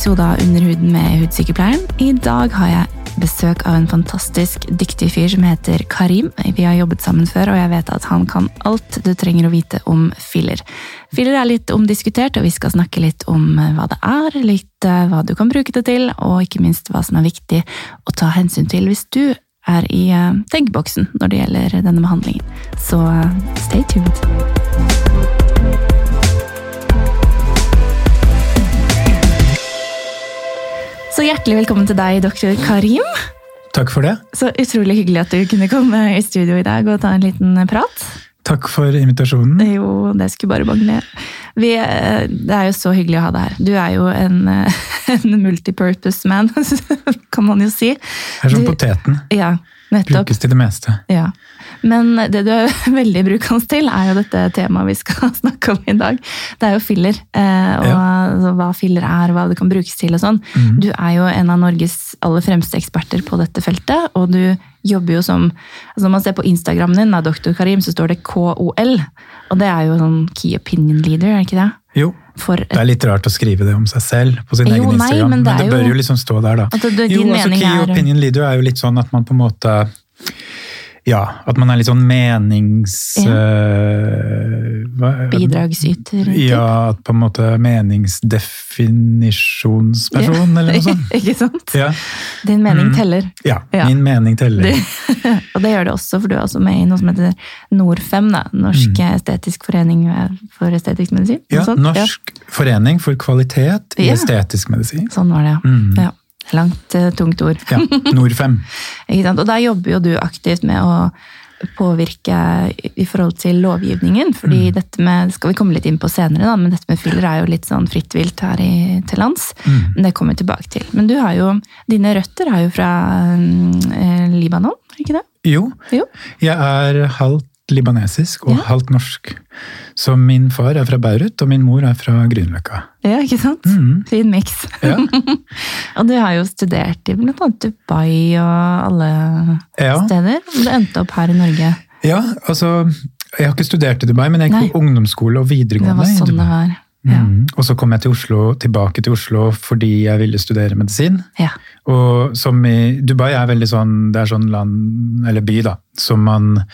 episode av Under huden med Hudsykepleieren. I dag har jeg besøk av en fantastisk dyktig fyr som heter Karim. Vi har jobbet sammen før, og jeg vet at han kan alt du trenger å vite om filler. Filler er litt omdiskutert, og vi skal snakke litt om eh, hva det er, litt eh, hva du kan bruke det til, og ikke minst hva som er viktig å ta hensyn til hvis du er i eh, tenkeboksen når det gjelder denne behandlingen. Så stay tuned. Så hjertelig velkommen til deg, doktor Karim. Takk for det. Så utrolig hyggelig at du kunne komme i studio i dag og ta en liten prat. Takk for invitasjonen. Jo, det skulle bare mangle. Vi, det er jo så hyggelig å ha deg her. Du er jo en, en multipurpose man, kan man jo si. Jeg er som Du- poteten. Ja, nettopp. Brukes til det meste. Ja. Men det du er veldig brukende til, er jo dette temaet vi skal snakke om i dag. Det er jo filler, eh, og altså hva filler er, hva det kan brukes til og sånn. Mm. Du er jo en av Norges aller fremste eksperter på dette feltet, og du jobber jo som altså Når man ser på Instagrammen din, av Dr. Karim, så står det KOL. Og det er jo sånn Key Opinion Leader, er det ikke det? Jo, For det er litt rart å skrive det om seg selv på sin Jo, egen nei, Instagram, men men det det, er bør jo- jo liksom stå der, da. At det- det- jo, altså Key er- opinion leader er jo litt sånn at man på en måte ja, at man er litt sånn menings... Ja. Uh, hva- bidragsyter. Ja, at på en måte meningsdefinisjonsperson, eller noe sånt. ikke sant? Ja, Din mening Mhm. teller. ja, Ja. min mening teller. Det, og det gjør det også, for du er også med i noe som heter Norfem, da. Norsk estetisk forening for estetisk medisin. Mm. Ja. Norsk forening for kvalitet i Ja. estetisk medisin. Sånn var det, ja. Mm. ja. Langt, eh, tungt ord. Ja, Norfem. Og der jobber jo du aktivt med å påvirke i- forhold til lovgivningen. fordi Mm. dette med, skal vi komme litt inn på senere, da, men dette med filler er jo litt sånn fritt vilt her i, til lands. Mm. Men det kommer vi tilbake til. Men du har jo, dine røtter er jo fra eh, Libanon, ikke det? Jo, Jo. jeg er halvt libanesisk og Ja. halvt norsk. Så min far er fra Beirut, og min mor er fra Grünerløkka. Ja, ikke sant? Mhm. Fin miks. Ja. Og du har jo studert i annet Dubai og alle Ja. steder. Og du endte opp her i Norge. ja, altså Jeg har ikke studert i Dubai, men jeg gikk på ungdomsskole og Det videregående var i sånn det var. Ja. Mm. Og så kom jeg til Oslo, tilbake til Oslo fordi jeg ville studere medisin. ja. Og som i Dubai er veldig sånn Det er sånn land, eller by, da, som man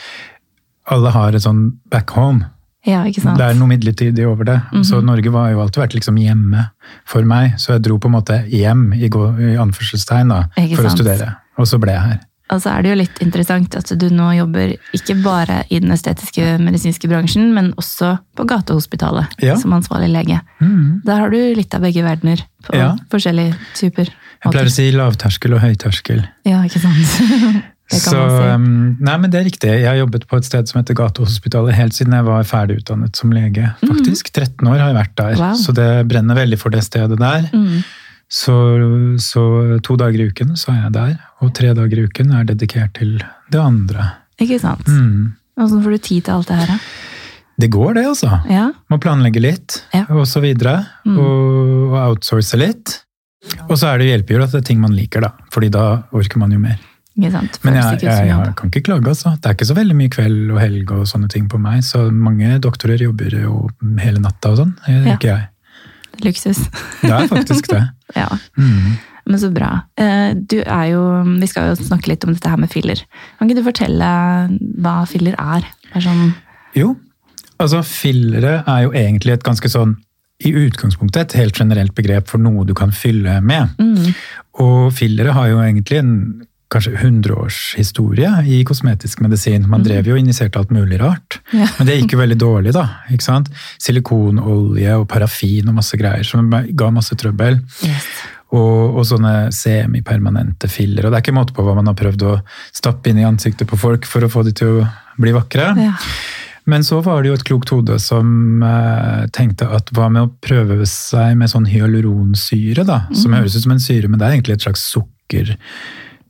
Alle har et sånn back home. Ja, ikke sant? Det er noe midlertidig over det. Så Norge har jo alltid vært liksom hjemme for meg. Så jeg dro på en måte hjem, i, i anførselstegn, da, Ikke for sant. å studere. Og så ble jeg her. Og så er det jo litt interessant at du nå jobber ikke bare i den estetiske medisinske bransjen, men også på Gatehospitalet Ja. som ansvarlig lege. Mhm. Der har du litt av begge verdener på Ja. forskjellige typer. Jeg pleier å si lavterskel og høyterskel. Ja, ikke sant? Så, um, nei, men det er riktig. Jeg har jobbet på et sted som heter Gatehospitalet helt siden jeg var ferdig utdannet som lege. faktisk. 13 år har jeg vært der, Mhm. Wow. så det brenner veldig for det stedet der. Mm. Så, så to dager i uken så er jeg der, og tre dager i uken er dedikert til det andre. Ikke sant? Mm. Åssen får du tid til alt det her, da? Det går, det, altså. Ja. Må planlegge litt, Ja. og så videre. Mm. Og, og outsource litt. Og så er det jo hjelper at det er ting man liker, da. Fordi da orker man jo mer. Ikke sant? Men jeg, ikke jeg, jeg kan ikke klage, altså. Det er ikke så veldig mye kveld og helg og sånne ting på meg. Så mange doktorer jobber jo hele natta og sånn. Det Ja. ikke jeg. Luksus. Det er faktisk det. ja. Mm. Men så bra. Eh, Du er jo, vi skal jo snakke litt om dette her med filler. Kan ikke du fortelle hva filler er? Er sånn, Jo, altså fillere er jo egentlig et ganske sånn i utgangspunktet et helt generelt begrep for noe du kan fylle med. mm, Og fillere har jo egentlig en kanskje 100 års historie i kosmetisk medisin. Man drev jo og injiserte alt mulig rart. Ja. Men det gikk jo veldig dårlig, da. ikke sant? Silikonolje og parafin og masse greier som ga masse trøbbel. yes. Og, og sånne semipermanente filler. Og det er ikke måte på hva man har prøvd å stappe inn i ansiktet på folk for å få de til å bli vakre. Ja. Men så var det jo et klokt hode som eh, tenkte at hva med å prøve seg med sånn hyaluronsyre, da? Som høres ut som en syre, men det er egentlig et slags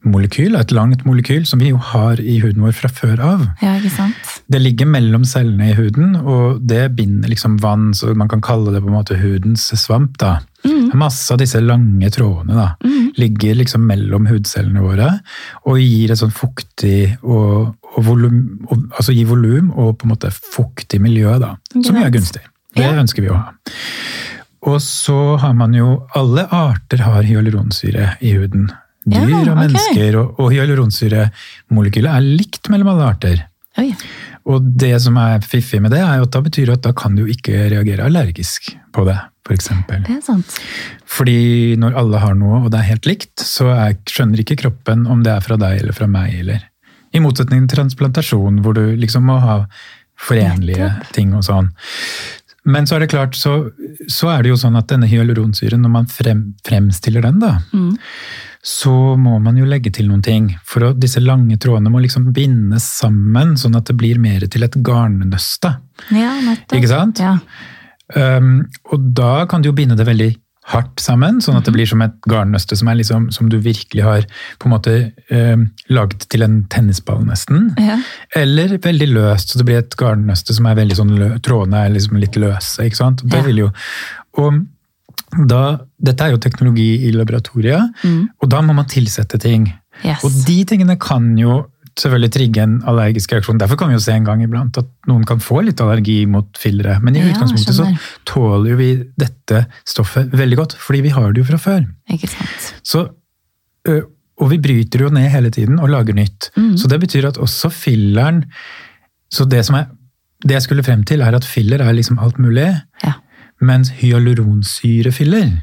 sukkermolekyl. Et langt molekyl som vi jo har i huden vår fra før av. ja, ikke sant? Det ligger mellom cellene i huden, og det binder liksom vann, så man kan kalle det på en måte hudens svamp. da. Masse av disse lange trådene da, ligger liksom mellom hudcellene våre og gir et sånn fuktig og, og volum, og, altså gir volum og på en måte fuktig miljø, da, som er gunstig. Det ønsker vi å ha. Og så har man jo Alle arter har hyaluronsyre i huden. Ja, Dyr og mennesker mennesker. Og, og hyaluronsyremolekylet er likt mellom alle arter. Oi. Og det som er fiffig med det, er at da betyr at da kan du ikke reagere allergisk på det, f.eks. Det er sant. Fordi når alle har noe, og det er helt likt, så er, skjønner ikke kroppen om det er fra deg eller fra meg, eller I motsetning til transplantasjon, hvor du liksom må ha forenlige ting og sånn. Men så er det klart, så, så er det jo sånn at denne hyaluronsyren, når man frem, fremstiller den, da, Mm. Så må man jo legge til noen ting. For å, disse lange trådene må liksom bindes sammen, sånn at det blir mer til et garnnøste. Ja, nettopp. Ikke sant? Ja. Um, og da kan du jo binde det veldig hardt sammen, sånn at det blir som et garnnøste som, liksom, som du virkelig har på en måte um, lagd til en tennisball, nesten. Ja. Eller veldig løst, så det blir et garnnøste som er veldig sånn lø Trådene er liksom litt løse, ikke sant. Det vil jo, og da, dette er jo teknologi i laboratoriet, Mm. og da må man tilsette ting. Yes. Og de tingene kan jo selvfølgelig trigge en allergisk reaksjon. Derfor kan vi jo se en gang iblant at noen kan få litt allergi mot fillere. Men i Ja, utgangspunktet så tåler jo vi dette stoffet veldig godt, fordi vi har det jo fra før. Ikke sant. Så, og vi bryter jo ned hele tiden og lager nytt. Mm. Så det betyr at også filleren Så det som er det jeg skulle frem til, er at filler er liksom alt mulig. Ja. Mens hyaluronsyrefiller,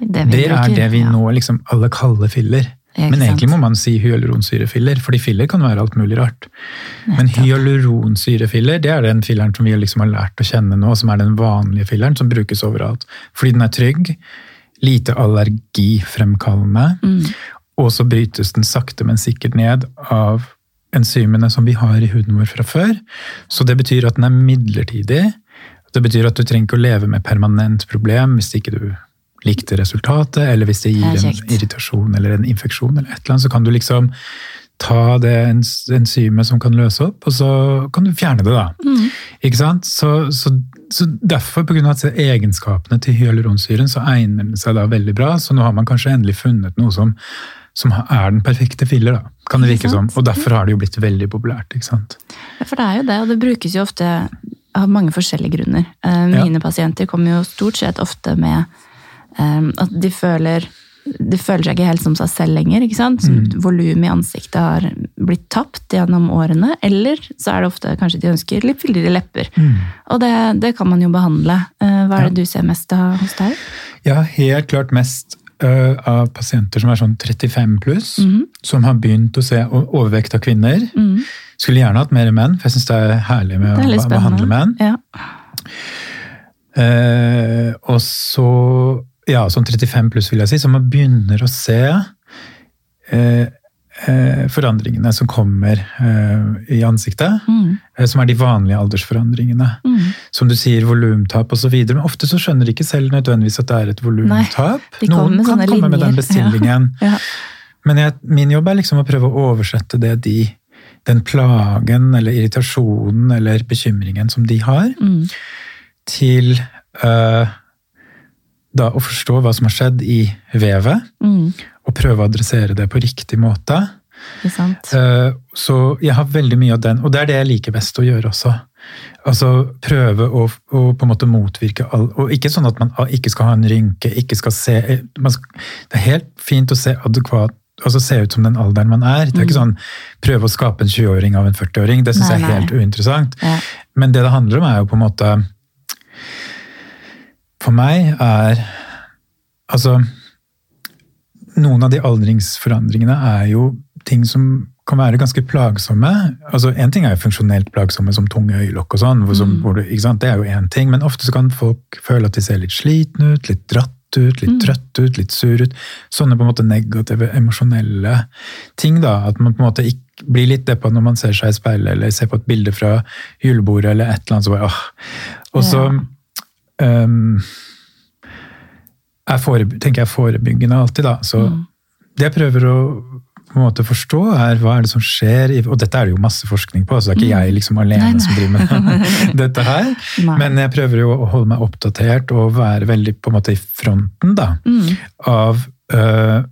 Det, det er bruker, det vi ja. nå liksom alle kaller filler. Men egentlig sant? må man si hyaluronsyrefiller, fordi filler kan være alt mulig rart. Men hyaluronsyrefiller, det er den filleren som vi liksom har lært å kjenne nå, som er den vanlige filleren som brukes overalt. Fordi den er trygg, lite allergifremkallende, Mm. og så brytes den sakte, men sikkert ned av enzymene som vi har i huden vår fra før. Så det betyr at den er midlertidig. Det betyr at du trenger ikke å leve med permanent problem hvis ikke du likte resultatet, eller hvis det gir en irritasjon eller en infeksjon, eller et eller annet, så kan du liksom ta det enzymet som kan løse opp, og så kan du fjerne det, da. Mm. Ikke sant? Så, så, så derfor, av egenskapene til hyaluronsyren, så egner den seg da veldig bra. Så nå har man kanskje endelig funnet noe som, som er den perfekte filler, da. Kan det virke som. Og derfor har det jo blitt veldig populært, ikke sant. Ja, For det er jo det, og det brukes jo ofte av mange forskjellige grunner. Mine Ja. Pasienter kommer jo stort sett ofte med eh, at de føler de føler seg ikke helt som seg selv lenger. ikke sant? Mm. Volumet i ansiktet har blitt tapt gjennom årene. Eller så er det ofte kanskje de ønsker litt fyldigere lepper. Og det, det kan man jo behandle. Eh, Hva er det du ser mest av hos deg? Ja, helt klart mest øh, av pasienter som er sånn 35 pluss, Mhm. som har begynt å se overvekt av kvinner. Mm. Skulle gjerne hatt mer menn, for jeg syns det er herlig med er å behandle menn. Ja. Uh, og så, ja, sånn 35 pluss vil jeg si, så man begynner å se eh, forandringene som kommer eh, i ansiktet. Mm. eh, som er de vanlige aldersforandringene. Mm. Som du sier, volumtap osv. Men ofte så skjønner de ikke selv nødvendigvis at det er et volumtap. Noen kan komme komme med den bestillingen. Ja. Men jeg, min jobb er liksom å prøve å oversette det de den plagen eller irritasjonen eller bekymringen som de har, Mm. til øh, da å forstå hva som har skjedd i vevet, Mm. Og prøve å adressere det på riktig måte. Eh, Så jeg har veldig mye av den, og det er det jeg liker best å gjøre også. Altså prøve å, å på en måte motvirke all Og ikke sånn at man ikke skal ha en rynke, ikke skal se man skal, Det er helt fint å se adekvat altså se ut som den alderen man er. Det er ikke sånn prøve å skape en 20-åring av en 40-åring. Det syns jeg er helt uinteressant. Ja. Men det det handler om, er jo på en måte For meg er Altså Noen av de aldringsforandringene er jo ting som kan være ganske plagsomme. Altså, En ting er jo funksjonelt plagsomme, som tunge øyelokk og sånn. Som, du. Det er jo én ting, men ofte så kan folk føle at de ser litt slitne ut, litt dratt ut, litt trøtt ut, litt sur ut. Sånne på en måte negative, emosjonelle ting. da, At man på en måte ikke blir litt deppa når man ser seg i speilet eller ser på et bilde fra julebordet eller et eller annet. så bare, åh. Og så ehm, er tenker jeg forebyggende alltid, da. Så Mm. det jeg prøver å på en måte forstå, er hva er det som skjer i Og dette er det jo masse forskning på, så det er ikke jeg liksom alene Mm. Nei, nei. som driver med dette her. Nei. Men jeg prøver jo å holde meg oppdatert og være veldig på en måte i fronten da, Mm. av øh,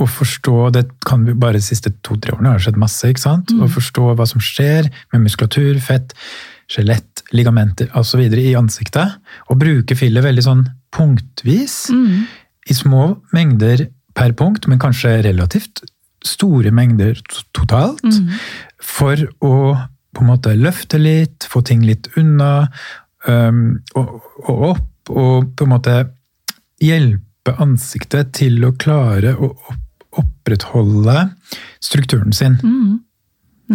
å forstå Det kan vi bare de siste to-tre årene har det skjedd masse. ikke sant? Mm. Å forstå hva som skjer med muskulatur, fett, skjelett, ligamenter osv. i ansiktet. Og bruke filler veldig sånn punktvis, Mm. i små mengder per punkt, men kanskje relativt store mengder totalt, Mm. for å på en måte løfte litt, få ting litt unna um, og, og opp, og på en måte hjelpe ansiktet til å klare å opprettholde strukturen sin. Mm.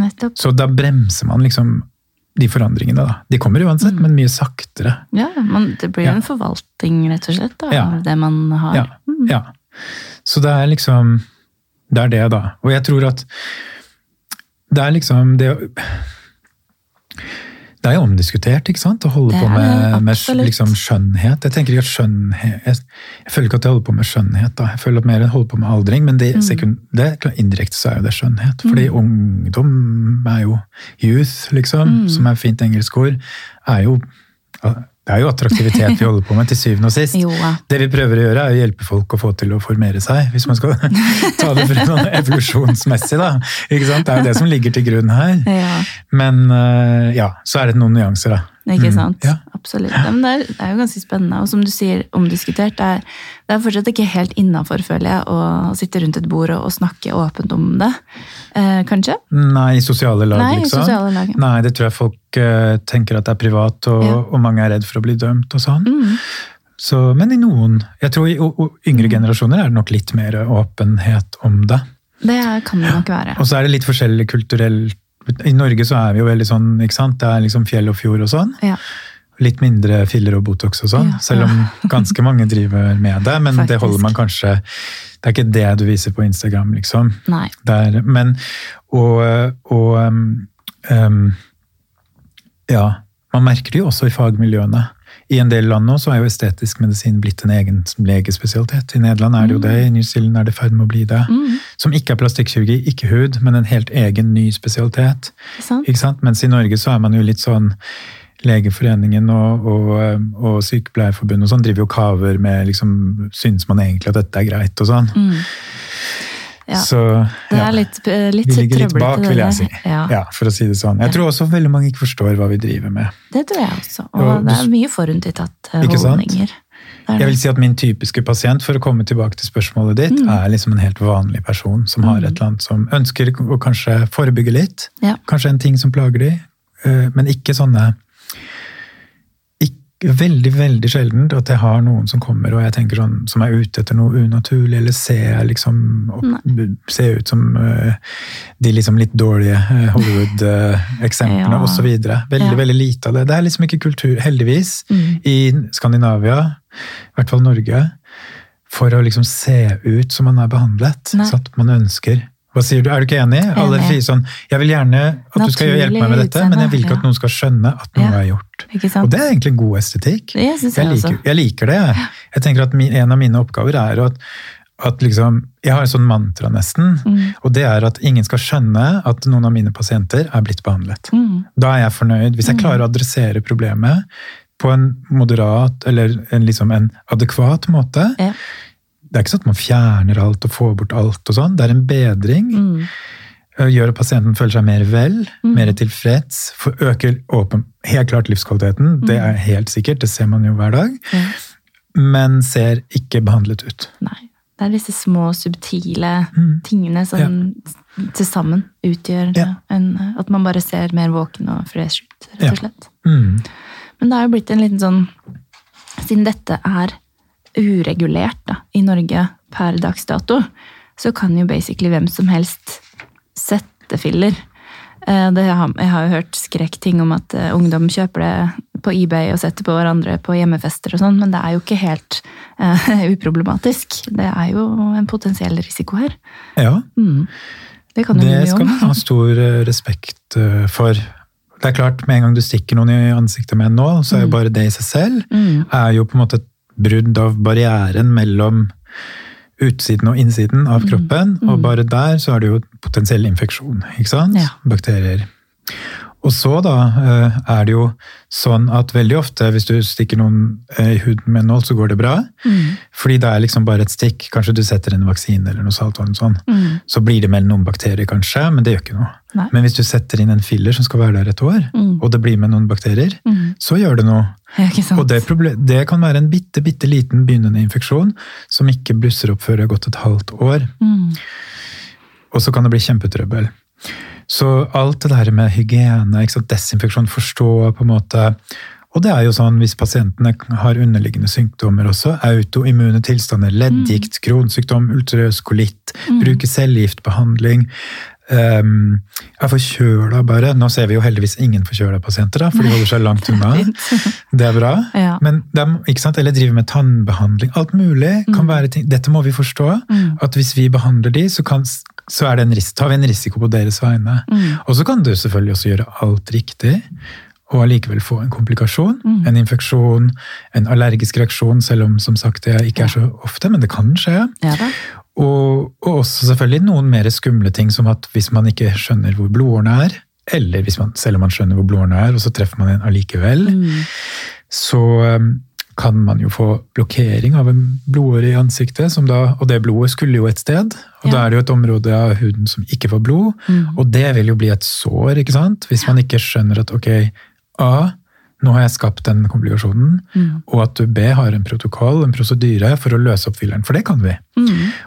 Nettopp. Så da bremser man liksom de forandringene, da. De kommer uansett, men mye saktere. Ja, men det blir Ja. en forvaltning, rett og slett, da, Ja. av det man har. Ja, Mm. ja. Så det er liksom Det er det, da. Og jeg tror at det er liksom det det er jo omdiskutert, ikke sant? Å holde Det på med, med liksom skjønnhet. Jeg tenker ikke at skjønnhet jeg, jeg føler ikke at jeg holder på med skjønnhet. da. Jeg føler at mer jeg holder på med aldring, men Mm. sekund, det indirekte så er jo det skjønnhet. Fordi ungdom er jo youth, liksom, Mm. som er fint engelsk ord, er jo det er jo attraktivitet vi holder på med til syvende og sist. Jo, ja. Det vi prøver å gjøre, er å hjelpe folk å få til å formere seg, hvis man skal ta det fra sånn evolusjonsmessig. da. Det er jo det som ligger til grunn her. ja. Men eh, ja, så er det noen nyanser, da. Ikke Mm, sant? Ja. Absolutt. Ja, men det, er, det er jo ganske spennende. Og som du sier, omdiskutert. Det er, det er fortsatt ikke helt innafor, føler jeg, å sitte rundt et bord og, og snakke åpent om det. Eh, kanskje? Nei, i sosiale lag, Nei, i liksom. sosiale lag. Nei, det tror jeg folk eh, tenker at det er privat, og, Ja. og mange er redd for å bli dømt og sånn. Mm. Så, men i noen Jeg tror i og, og yngre generasjoner er det nok litt mer åpenhet om det. Det kan det nok være. Og så er det litt forskjellig kulturell I Norge så er vi jo veldig sånn, ikke sant. Det er liksom fjell og fjord og sånn. Ja. Litt mindre filler og Botox og sånn. Ja. Selv om ganske mange driver med det. Men det holder man kanskje Det er ikke det du viser på Instagram, liksom. Nei. Det er, men Og, og um, um, Ja. Man merker det jo også i fagmiljøene. I en del land nå så er jo estetisk medisin blitt en egen legespesialitet. I Nederland er det jo det, i New Zealand er det i ferd med å bli det. Mm. Som ikke er plastikkirurgi, ikke hud, men en helt egen ny spesialitet. Ikke sant? Mens i Norge så er man jo litt sånn Legeforeningen og, og, og Sykepleierforbundet og sånn driver jo kaver med liksom Syns man egentlig at dette er greit og sånn? Mm. Ja. Så Det ja, litt, eh, litt vi ligger litt bak, vil jeg si. Ja, Ja, for å si det sånn. Jeg tror også veldig mange ikke forstår hva vi driver med. Det tror jeg også. Og Og det er mye forutinntatt holdninger. Er Jeg vil si at min typiske pasient, for å komme tilbake til spørsmålet ditt, Mm. er liksom en helt vanlig person som har et eller annet som ønsker å kanskje forebygge litt. Kanskje en ting som plager de, eh, men ikke sånne Veldig, veldig sjeldent at jeg har noen som kommer og jeg tenker sånn, som er ute etter noe unaturlig, eller ser liksom opp, ser ut som uh, de liksom litt dårlige eh, Hollywood-eksemplene Ja. osv. Veldig, Ja. veldig lite av det. Det er liksom ikke kultur, heldigvis, Mm. i Skandinavia, i hvert fall Norge, for å liksom se ut som man er behandlet. Nei. Så at man ønsker Hva sier du, er du ikke enig? Alle sier sånn Jeg vil gjerne at du skal hjelpe meg med dette, men jeg vil ikke at noen skal skjønne at noe Ja. er gjort. Og det er egentlig en god estetikk. Jeg, Jeg jeg liker, jeg liker det. jeg. Tenker at min, En av mine oppgaver er at, at liksom, Jeg har et sånn mantra, nesten. Mm. Og det er at ingen skal skjønne at noen av mine pasienter er blitt behandlet. Mm. Da er jeg fornøyd. Hvis jeg klarer å adressere problemet på en moderat eller en, liksom en adekvat måte. Ja. Det er ikke sånn at man fjerner alt og får bort alt og sånn. Det er en bedring. Mm. Gjør at pasienten føler seg mer vel, mer tilfreds. For øker åpen, helt klart livskvaliteten. Det er helt sikkert, det ser man jo hver dag. Ja. Men ser ikke behandlet ut. Nei. Det er disse små, subtile Mm. tingene som til sammen utgjør Ja. en, at man bare ser mer våken og fresh ut, rett og slett. Mm. Men det har jo blitt en liten sånn Siden dette er uregulert da, i Norge per dags dato, så kan jo basically hvem som helst sette filler. Eh, Det har, jeg har jo hørt skrekkting om at eh, ungdom kjøper det på eBay og setter på hverandre på hjemmefester og sånn, men det er jo ikke helt uh, uproblematisk. Det er jo en potensiell risiko her. Ja, Mm. Det det skal man ha stor respekt for. Det er klart, med en gang du stikker noen i ansiktet med en nål, så er jo bare det i seg selv Mm. er jo på en måte et brudd av barrieren mellom utsiden og innsiden Mm. av kroppen. Og bare der så er det jo potensiell infeksjon, ikke sant? Ja. Bakterier. Og så da eh, er det jo sånn at veldig ofte hvis du stikker noen eh, i huden med en nål, så går det bra. Mm. Fordi det er liksom bare et stikk. Kanskje du setter en vaksine eller noe saltvann sånn. Mm. Så blir det med noen bakterier kanskje, men det gjør ikke noe. Nei. Men hvis du setter inn en filler som skal være der et år, Mm. og det blir med noen bakterier, Mm. så gjør det noe. Ja. Og det, det kan være en bitte, bitte liten begynnende infeksjon som ikke blusser opp før det har gått et halvt år. Mm. Og så kan det bli kjempetrøbbel. Så alt det der med hygiene, desinfeksjon, forstå på en måte Og det er jo sånn hvis pasientene har underliggende sykdommer også, autoimmune tilstander, leddgikt, kronsykdom, ulcerøs kolitt, bruker cellegiftbehandling um, er forkjøla bare. Nå ser vi jo heldigvis ingen forkjøla pasienter, da, for de holder seg langt unna. Det er bra. Ja. Men er, ikke sant? Eller driver med tannbehandling. Alt mulig kan være ting. Dette må vi forstå. At hvis vi behandler de, så, kan, så det en ris tar vi en risiko på deres vegne. Og så kan du selvfølgelig også gjøre alt riktig. Og allikevel få en komplikasjon, en infeksjon, en allergisk reaksjon, selv om som sagt det ikke er så ofte, men det kan skje. Ja. Og, og også selvfølgelig noen mer skumle ting, som at hvis man ikke skjønner hvor blodårene er, eller hvis man, selv om man skjønner hvor blodårene er, og så treffer man en allikevel, så um, kan man jo få blokkering av en blodåre i ansiktet, som da, og det blodet skulle jo et sted. Og Ja. da er det jo et område av huden som ikke får blod, og det vil jo bli et sår, ikke sant? Hvis man ikke skjønner at ok, A, nå har jeg skapt den komplikasjonen, og at du B har en protokoll, en prosedyre, for å løse oppfylleren. For det kan vi.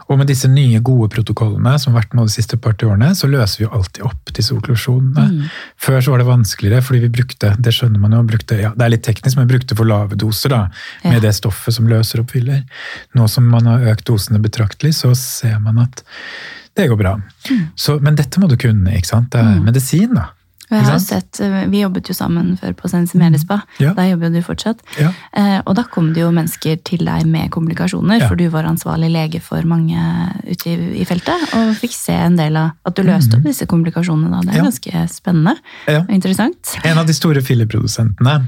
Og med disse nye, gode protokollene som har vært nå de siste par årene, så løser vi jo alltid opp disse okklusjonene. Før så var det vanskeligere, fordi vi brukte, det skjønner man jo, brukte, ja, det er litt teknisk, men vi brukte for lave doser da, med Ja. det stoffet som løser oppfyller. Nå som man har økt dosene betraktelig, så ser man at det går bra. Så, men dette må du kunne, ikke sant? Det er medisin da. Og Jeg har sett, eh, Vi jobbet jo sammen før på Sensimedispa. Ja. Der jobber jo du fortsatt. Ja. Eh, og da kom det jo mennesker til deg med komplikasjoner, Ja. for du var ansvarlig lege for mange ute i, i feltet, og fikk se en del av at du løste opp disse komplikasjonene. Da. Det er. Ja. ganske spennende og interessant. En av de store fillerprodusentene, eh,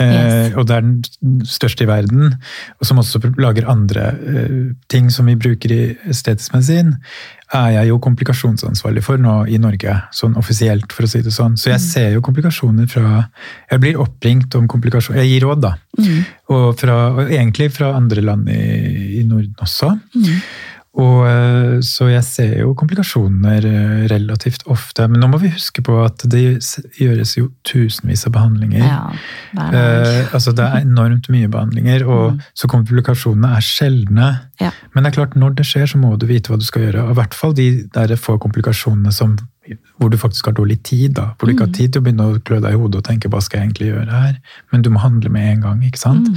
Yes. og det er den største i verden, og som også lager andre eh, ting som vi bruker i estetisk er jeg jo komplikasjonsansvarlig for nå i Norge, sånn offisielt, for å si det sånn. Så jeg ser jo komplikasjoner fra Jeg blir oppringt om komplikasjoner Jeg gir råd, da. Og, fra, og egentlig fra andre land i, i Norden også. Og, eh, så jeg ser jo komplikasjoner eh, relativt ofte. Men nå må vi huske på at det gjøres jo tusenvis av behandlinger. Ja, hver dag. Eh, altså det er enormt mye behandlinger, og så komplikasjonene er sjeldne. Ja. Men det er klart, når det skjer, så må du vite hva du skal gjøre. Og i hvert fall de der få komplikasjonene som, hvor du faktisk har dårlig tid. da, Hvor du ikke har tid til å begynne å klø deg i hodet og tenke hva skal jeg egentlig gjøre her? Men du må handle med en gang. ikke sant?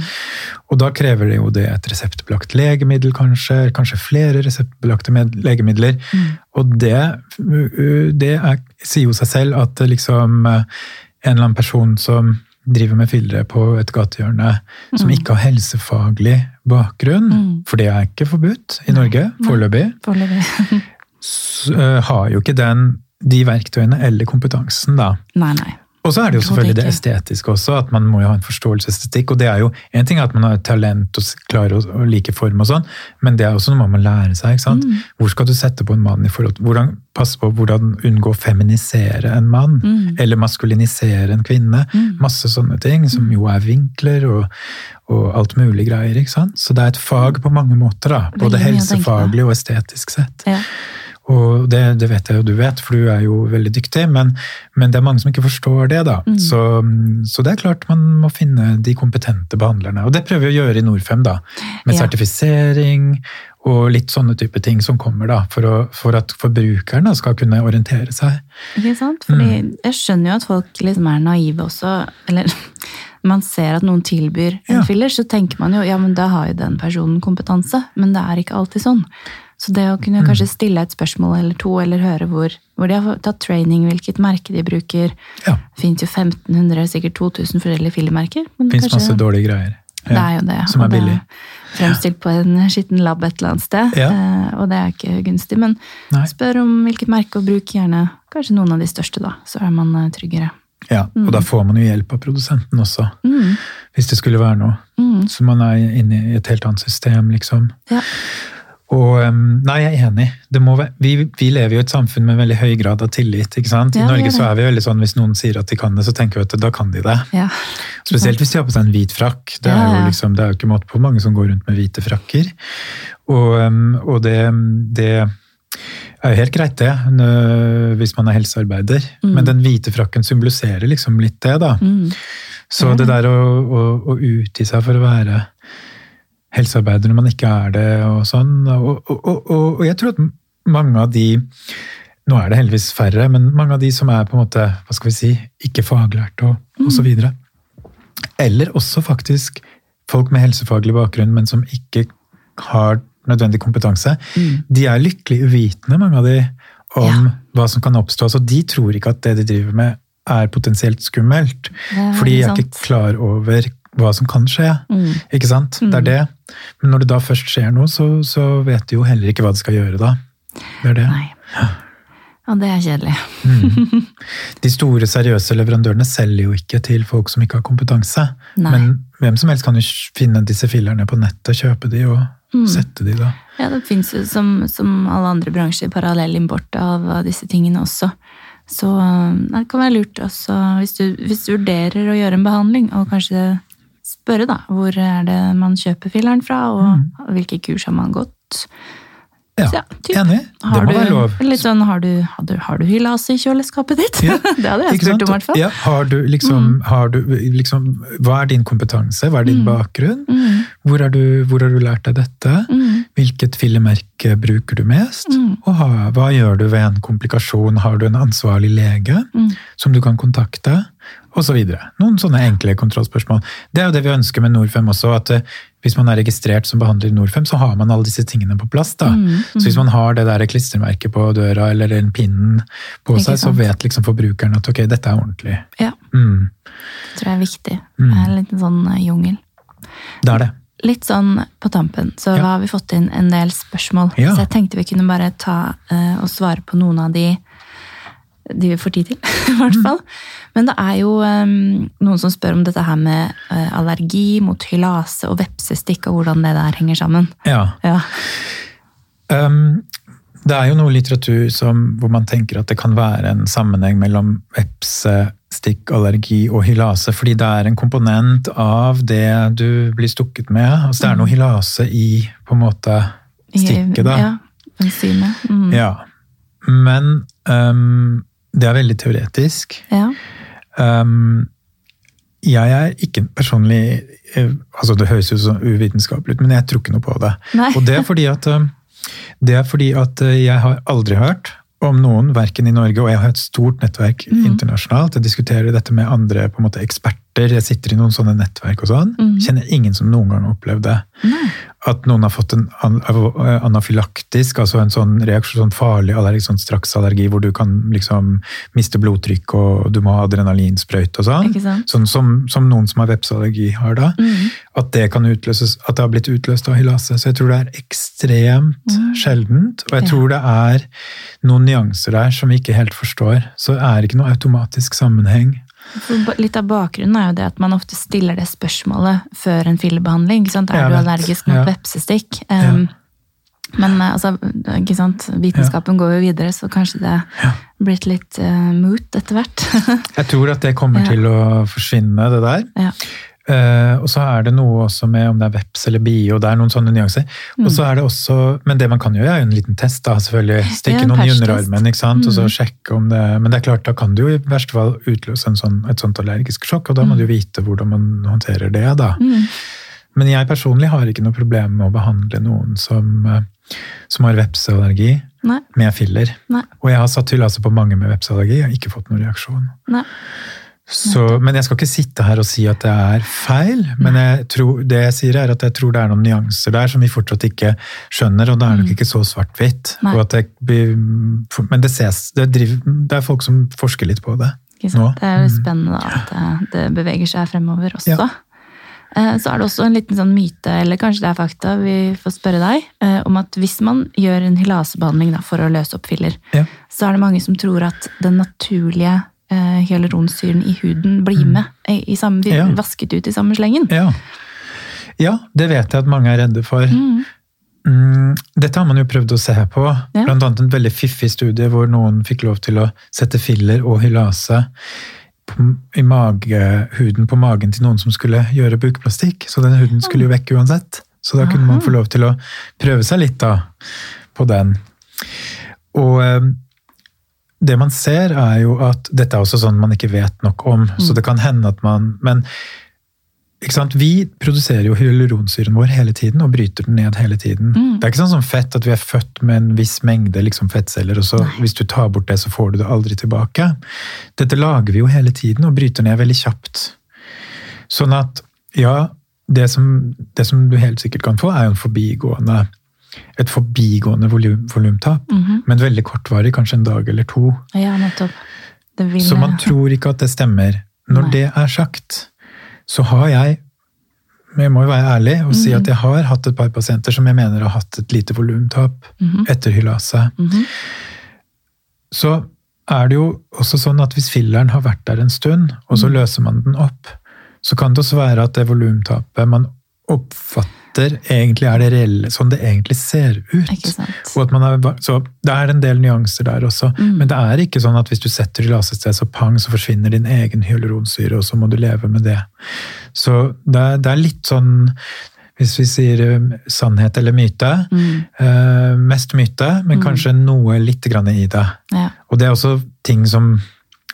Og da krever det jo det et reseptbelagt legemiddel, kanskje. Kanskje flere reseptbelagte med- legemidler. Og det, uh, det er, sier jo seg selv at liksom uh, en eller annen person som driver med fillere på et gatehjørne, som ikke har helsefaglig bakgrunn, for det er ikke forbudt i Norge foreløpig, uh, har jo ikke den, de verktøyene eller kompetansen, da. Nei, nei. Og så er det jo selvfølgelig det det estetiske også, at man må jo ha en forståelse estetikk. Og det er jo en ting at man har talent og klarer å, like form og sånn, men det er også noe man må lære seg. ikke sant? Hvor skal du sette på en mann i forhold hvordan, Passe på hvordan unngå å feminisere en mann, eller maskulinisere en kvinne. Masse sånne ting, som jo er vinkler og, og alt mulig greier. ikke sant? Så det er et fag på mange måter, da. Både helsefaglig og estetisk sett. Ja. Og det, det vet jeg jo du vet, for du er jo veldig dyktig, men, men det er mange som ikke forstår det. da. Mm. Så, så det er klart man må finne de kompetente behandlerne. Og det prøver vi å gjøre i Norfem, da. Med Ja. sertifisering og litt sånne type ting som kommer, da. For, å, for at forbrukerne skal kunne orientere seg. Ikke sant? Fordi Mm. jeg skjønner jo at folk liksom er naive også. Eller man ser at noen tilbyr en Ja. filler, så tenker man jo ja, men da har jo den personen kompetanse. Men det er ikke alltid sånn. Så det å kunne Mm. kanskje stille et spørsmål eller to, eller høre hvor, hvor de har tatt training, hvilket merke de bruker Ja, Det fins jo 1500, sikkert 2000 forskjellige filmmerker det fins masse dårlige greier. det er jo det. Som er billig. billig. Fremstilt på en skitten lab et eller annet sted. Ja. eh, Og det er ikke gunstig. Men Nei. spør om hvilket merke, og bruk gjerne kanskje noen av de største, da. Så er man eh, tryggere. Ja, Og da får man jo hjelp av produsenten også, Mm. hvis det skulle være noe. Mm. Så man er inne i et helt annet system, liksom. Ja. Og Nei, jeg er enig. Det må være, vi, vi lever jo i et samfunn med en veldig høy grad av tillit. ikke sant? I Ja, Norge så er vi veldig sånn, Hvis noen sier at de kan det, så tenker vi at da kan de det. ja. Spesielt hvis de har på seg en hvit frakk. Det er jo liksom, det er jo ikke måte på mange som går rundt med hvite frakker. Og, og det, det er jo helt greit, det, hvis man er helsearbeider. Mm. Men den hvite frakken symboliserer liksom litt det, da. Så det der å, å, å utgi seg for å være helsearbeider når man ikke er det, og sånn. Og, og, og, og, jeg tror at mange av de Nå er det heldigvis færre, men mange av de som er på en måte, hva skal vi si, ikke faglærte og, og så videre. Eller også faktisk folk med helsefaglig bakgrunn, men som ikke har nødvendig kompetanse. De er lykkelig uvitende, mange av de, om Ja. hva som kan oppstå. Så de tror ikke at det de driver med er potensielt skummelt. Det er For de er ikke klar over hva som kan skje. Mm. Ikke sant? Det er det. Men når det da først skjer noe, så, så vet de jo heller ikke hva de skal gjøre da. Det er det. Nei. Ja, det er kjedelig. De store, seriøse leverandørene selger jo ikke til folk som ikke har kompetanse. Nei. Men hvem som helst kan jo finne disse fillerne på nettet, kjøpe de og Mm. sette de da. Ja, det fins jo som, som alle andre bransjer parallell import av disse tingene også. Så øh, det kan være lurt også, hvis du, hvis du vurderer å gjøre en behandling, og kanskje spørre da, hvor er det man kjøper filleren fra, og hvilke kurs har man gått. Ja, ja, enig. Det Har må du, være lov. Litt sånn, har du, har du, har du hylase i kjøleskapet ditt? Ja, det hadde jeg spurt om, i hvert fall. Ja, har du liksom, har du liksom Hva er din kompetanse? Hva er din bakgrunn? Mm, Hvor har, du, hvor har du lært deg dette? mm, Hvilket fillemerke bruker du mest? Mm. Og ha, hva gjør du ved en komplikasjon? Har du en ansvarlig lege mm. som du kan kontakte? Og så. Noen sånne enkle kontrollspørsmål. Det er jo det vi ønsker med Norfem også. at eh, Hvis man er registrert som behandler i Norfem, så har man alle disse tingene på plass. da. Mm, Så hvis man har det der klistremerket på døra eller den pinnen på seg, så vet liksom forbrukeren at ok, dette er ordentlig. Ja, Mm, det tror jeg er viktig. Mm. Det er en liten sånn øh, jungel. det er det. Litt sånn på tampen, så Ja. har vi fått inn en del spørsmål. Ja. Så jeg tenkte vi kunne bare ta uh, og svare på noen av de de får tid til, i Mm. hvert fall. Men det er jo um, noen som spør om dette her med uh, allergi mot hylase og vepsestikk, og hvordan det der henger sammen. Ja. Ja. Um, det er jo noe litteratur som, hvor man tenker at det kan være en sammenheng mellom vepsestikkallergi og hylase, fordi det er en komponent av det du blir stukket med. Altså det er noe hylase i på en måte stikket, da. Ja, enzymet. Mm. Ja. Men um, det er veldig teoretisk. Ja. Um, jeg er ikke personlig eh, altså Det høres jo så uvitenskapelig ut, men jeg tror ikke noe på det. Nei. Og det er fordi at, um, det er fordi at eh, jeg har aldri hørt om noen, verken i Norge, og jeg har et stort nettverk mm. internasjonalt. Jeg diskuterer dette med andre måte eksperter. Jeg sitter i noen sånne nettverk og sånn. Mm. Kjenner ingen som noen gang har opplevd det. Nei. At noen har fått en eh, anafylaktisk, altså en sånn reaksjon, sånn farlig allergi, sånn straksallergi, hvor du kan liksom miste blodtrykk og du må ha adrenalinsprøyte og sånn. Sånn som, som noen som har vepseallergi har da. Mm. At det kan utløses, at det har blitt utløst av hylase. Så jeg tror det er ekstremt sjeldent. Og jeg Mm. Ja. tror det er noen nyanser der som vi ikke helt forstår. Så det er ikke noe automatisk sammenheng. For Litt av bakgrunnen er jo det at man ofte stiller det spørsmålet før en fillebehandling. Er du vet. allergisk mot Ja. vepsestikk? Um, Men eh, altså, ikke sant? vitenskapen går jo videre, så kanskje det er blitt litt uh, moot etter hvert. Jeg tror at det kommer Ja. til å forsvinne, det der. ja. Eh, og så er det noe også med om det er veps eller bio, det er noen sånne nyanser. Og så er det også, Men det man kan gjøre, er jo en liten test. da, selvfølgelig. Stikke noen i underarmen ikke sant? og så Mm. sjekke om det Men det er klart, da kan det jo i verste fall utløse en sånn, et sånt allergisk sjokk, og da må du jo vite hvordan man håndterer det. da. Mm. Men jeg personlig har ikke noe problem med å behandle noen som, eh, som har vepseallergi Nei. med filler. Nei. Og jeg har satt hyllase på mange med vepseallergi, har ikke fått noen reaksjon. Nei. Så, men jeg skal ikke sitte her og si at det er feil. Men jeg tror, det jeg sier er at jeg tror det er noen nyanser der som vi fortsatt ikke skjønner, og det er nok ikke så svart-hvitt. Men det, ses, det, driver, det er folk som forsker litt på det. Nå. Det er jo spennende da, at det, det beveger seg fremover også. Ja. Eh, Så er det også en liten sånn myte, eller kanskje det er fakta, vi får spørre deg, eh, om at hvis man gjør en hylasebehandling for å løse opp filler, Ja. så er det mange som tror at den naturlige eh, hyaluronsyren i huden blir med, i, i samme, Mm. Ja. vasket ut i samme slengen. Ja. ja, det vet jeg at mange er redde for. Mm. Mm, dette har man jo prøvd å se på. Ja. Blant annet en veldig fiffig studie hvor noen fikk lov til å sette filler og hylase på, i magehuden på magen til noen som skulle gjøre bukplastikk. Så den huden skulle jo vekk uansett. Så da kunne man få lov til å prøve seg litt da, på den. Og, eh, det man ser, er jo at dette er også sånn man ikke vet nok om. Så det kan hende at man Men vi produserer jo hyaluronsyren vår hele tiden og bryter den ned hele tiden. Det er ikke sånn som fett at vi er født med en viss mengde liksom, fettceller, og så hvis du tar bort det, så får du det aldri tilbake. Dette lager vi jo hele tiden og bryter ned veldig kjapt. Sånn at ja, det som, det som du helt sikkert kan få, er jo en forbigående et forbigående volum, volumtap, men veldig kortvarig, kanskje en dag eller to. Ja, vil Så man tror ikke at det stemmer. Når Nei. det er sagt, så har jeg jeg må jo være ærlig og si Mhm. at jeg har hatt et par pasienter som jeg mener har hatt et lite volumtap Mhm. etter hylase. Mhm. Så er det jo også sånn at hvis filleren har vært der en stund, og Mhm. så løser man den opp, så kan det også være at det volumtapet man oppfatter, egentlig er det reelle, sånn det egentlig ser ut. Og at man er, så det er en del nyanser der også. Mm. Men det er ikke sånn at hvis du setter hylasested, så pang, så forsvinner din egen hyaluronsyre, og så må du leve med det. Så det er, det er litt sånn hvis vi sier um, sannhet eller myte. Mm. Eh, mest myte, men Mm. kanskje noe litt grann i det. Ja. Og det er også ting som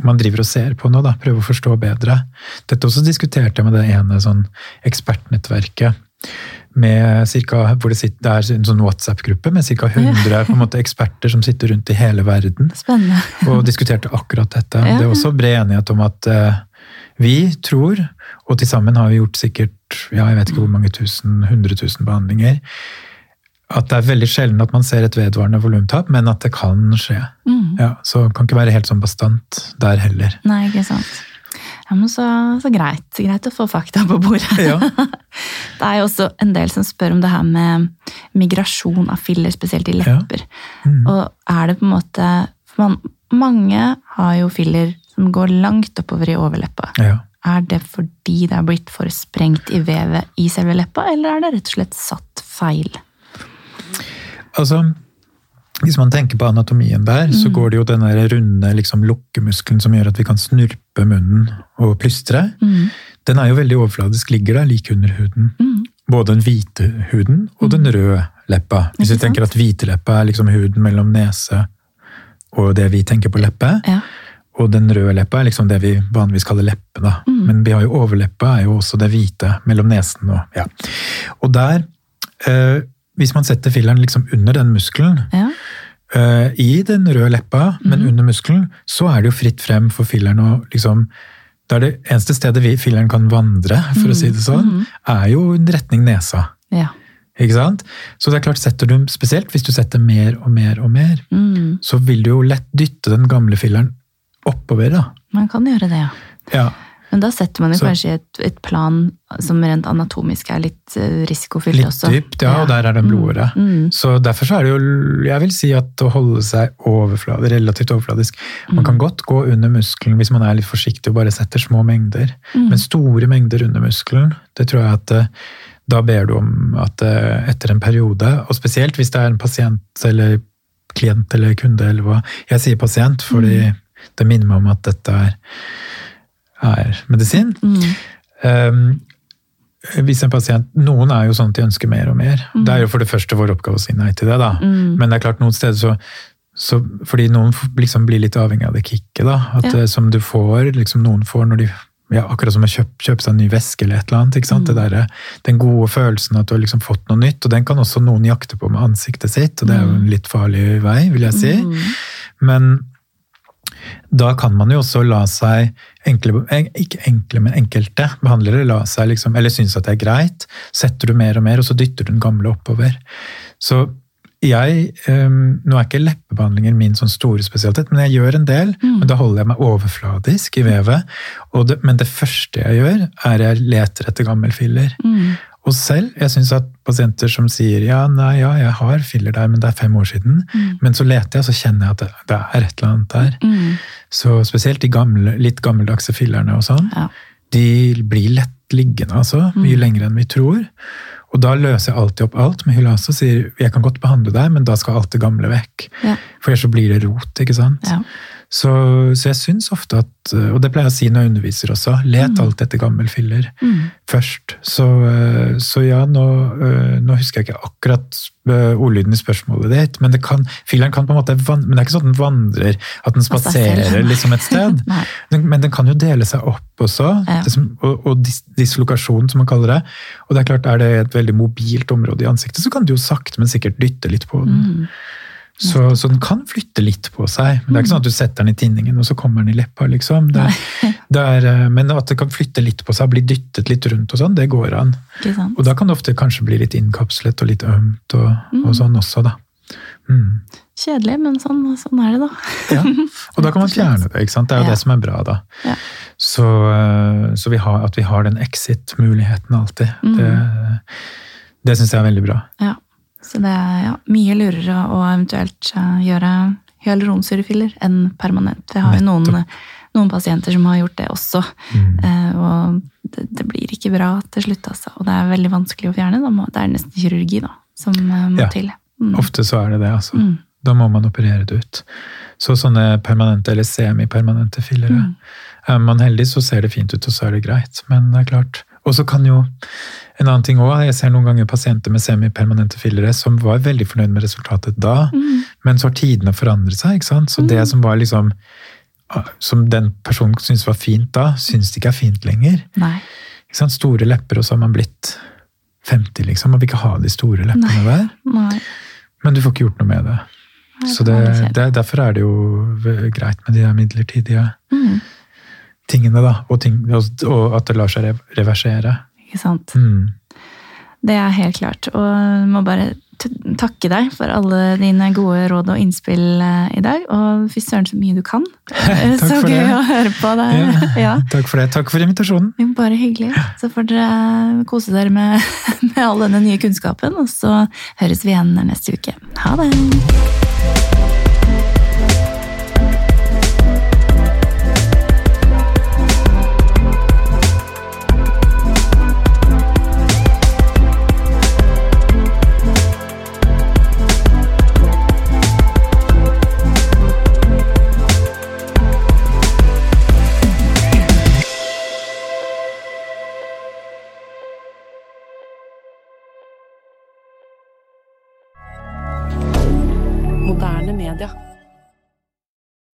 man driver og ser på nå, da, prøver å forstå bedre. Dette også diskuterte jeg med det ene sånn ekspertnettverket. Med cirka, hvor det, sitter, det er en sånn WhatsApp-gruppe med ca. 100 på en måte, eksperter som sitter rundt i hele verden Spennende. og diskuterte akkurat dette. Ja. Det er også bred enighet om at uh, vi tror, og til sammen har vi gjort sikkert ja, jeg vet ikke hvor mange tusen, hundre tusen behandlinger, at det er veldig sjelden at man ser et vedvarende volumtap, men at det kan skje. Mm. Ja, så det kan ikke være helt sånn bastant der heller. Nei, ikke sant. Ja, men så, så greit. Greit å få fakta på bordet. Ja. Det er jo også en del som spør om det her med migrasjon av filler, spesielt i Ja. lepper. Mm. Og er det på en måte for man, Mange har jo filler som går langt oppover i overleppa. ja. Er det fordi det er blitt for sprengt i vevet i selve leppa, eller er det rett og slett satt feil? Altså, hvis man tenker på anatomien der, så går det jo den runde liksom, lukkemuskelen som gjør at vi kan snurpe munnen og plystre. Mm. Den er jo veldig overfladisk, ligger der like under huden. Mm. Både den hvite huden og den røde leppa. Hvis vi tenker at hviteleppa er liksom huden mellom nese og det vi tenker på leppe, Ja. og den røde leppa er liksom det vi vanligvis kaller leppe. Da. Mm. Men vi har jo overleppa er jo også det hvite mellom nesen og ja. Og der, eh, hvis man setter filleren liksom under den muskelen, ja. uh, i den røde leppa, men Mhm. under muskelen, så er det jo fritt frem for filleren å liksom Det er det eneste stedet vi, filleren kan vandre, for å si det sånn, Mhm. er jo retning nesa. ja. Ikke sant? Så det er klart, setter du, spesielt hvis du setter mer og mer og mer, Mm. så vil du jo lett dytte den gamle filleren oppover, da. Man kan gjøre det, ja. Ja. Men da setter man jo Så- kanskje et, et plan som rent anatomisk er litt eh, risikofylt Litt også. dypt, ja, og der er den blodåra. Mm. Så derfor så er det jo, jeg vil si at å holde seg overflad, relativt overfladisk Man Mm. kan godt gå under muskelen hvis man er litt forsiktig og bare setter små mengder. Mm. Men store mengder under muskelen, det tror jeg at eh, da ber du om at eh, etter en periode, og spesielt hvis det er en pasient eller klient eller kunde eller hva Jeg sier pasient fordi Mm. det minner meg om at dette er, er medisin. Mm. Um, hvis en pasient, Noen er jo sånn at de ønsker mer og mer. Det er jo for det første vår oppgave å si nei til det. da. Mm. Men det er klart noen steder så, så Fordi noen liksom blir litt avhengig av det kicket da, at, Ja. eh, som du får, liksom noen får når de ja, Akkurat som å kjøpe, kjøpe seg en ny veske eller et eller annet. ikke sant? Mm. Det der, den gode følelsen at du har liksom fått noe nytt. Og den kan også noen jakte på med ansiktet sitt, og det er jo en litt farlig vei, vil jeg si. Mm. Men da kan man jo også la seg enkle, ikke enkle, men enkelte behandlere la seg liksom, eller synes at det er greit. Setter du mer og mer, og så dytter du den gamle oppover. Så jeg, um, Nå er ikke leppebehandlinger min sånn store spesialitet, men jeg gjør en del. Mm. Men da holder jeg meg overfladisk i vevet. Det, men det første jeg gjør, er jeg leter etter gammel filler. Mm. Og selv, jeg syns at pasienter som sier ja, nei, ja, jeg har filler der, men det er fem år siden. Mm. Men så leter jeg, så kjenner jeg at det, det er et eller annet der. Mm. Så spesielt de gamle, litt gammeldagse fillerne og sånn, Ja. de blir lett liggende, altså. Mye lenger enn vi tror. Og da løser jeg alltid opp alt med Hylase og sier jeg kan godt behandle deg, men da skal alt det gamle vekk. Ja. For ellers så blir det rot, ikke sant. Ja. Så, så, jeg syns ofte at, og det pleier jeg å si når jeg underviser også, let alt etter gammel filler mm. først. Så, eh, så, ja, nå, eh, nå, husker jeg ikke akkurat eh, ordlyden i spørsmålet ditt, men kan, filleren kan på en måte, men det er ikke sånn at den vandrer, at den spaserer liksom et sted. men den kan jo dele seg opp også, ja. som, og, og dis, dislokasjon, som man kaller det. Og det er klart, er det et veldig mobilt område i ansiktet, så kan du jo sakte, men sikkert dytte litt på den. Mm. Så, så, den kan flytte litt på seg. Men det er ikke sånn at du setter den i tinningen, og så kommer den i leppa. liksom. Det, det er, eh, men at det kan flytte litt på seg, bli dyttet litt rundt, og sånn, det går an. Og da kan det ofte kanskje bli litt innkapslet og litt ømt og, mm. og sånn også, da. Mm. Kjedelig, men sånn, sånn, er det, da. ja. Og da kan man fjerne det. ikke sant? Det er jo ja. det som er bra, da. Ja. Så, eh, så vi har, at vi har den exit-muligheten alltid, mm. det, det syns jeg er veldig bra. Ja. Så det er ja, mye lurere å eventuelt eh, gjøre hyaluronsyrefiller enn permanent. Vi har jo noen, noen, pasienter som har gjort det også. Mm. Eh, og det, det, blir ikke bra til slutt, altså. Og det er veldig vanskelig å fjerne. Det er nesten kirurgi da, som eh, må ja, til. Mm. Ofte så er det det, altså. Mm. Da må man operere det ut. Så sånne permanente eller semipermanente fillere mm. Er man heldig, så ser det fint ut, og så er det greit. Men det er klart Og så kan jo en annen ting også, Jeg ser noen ganger pasienter med semipermanente fillere som var veldig fornøyd med resultatet da, mm. men så har tidene forandret seg. ikke sant? Så mm. det som var liksom som den personen syntes var fint da, syns det ikke er fint lenger. Nei. Ikke sant? Store lepper, og så har man blitt 50, liksom. Man vil ikke ha de store leppene Nei. der. Nei. Men du får ikke gjort noe med det. Nei, så det, det, derfor er det jo greit med de midlertidige mm. Tingene, da. Og, ting, og, at det lar seg reversere. Ikke sant? Mm. Det er helt klart. Og jeg må bare takke deg for alle dine gode råd og innspill eh, i dag. Og fy søren så mye du kan. så gøy det. å høre på deg. Ja, ja. Takk for det. Takk for invitasjonen. Bare hyggelig. Så får dere kose dere med, med all denne nye kunnskapen, og så høres vi igjen neste uke. Ha det!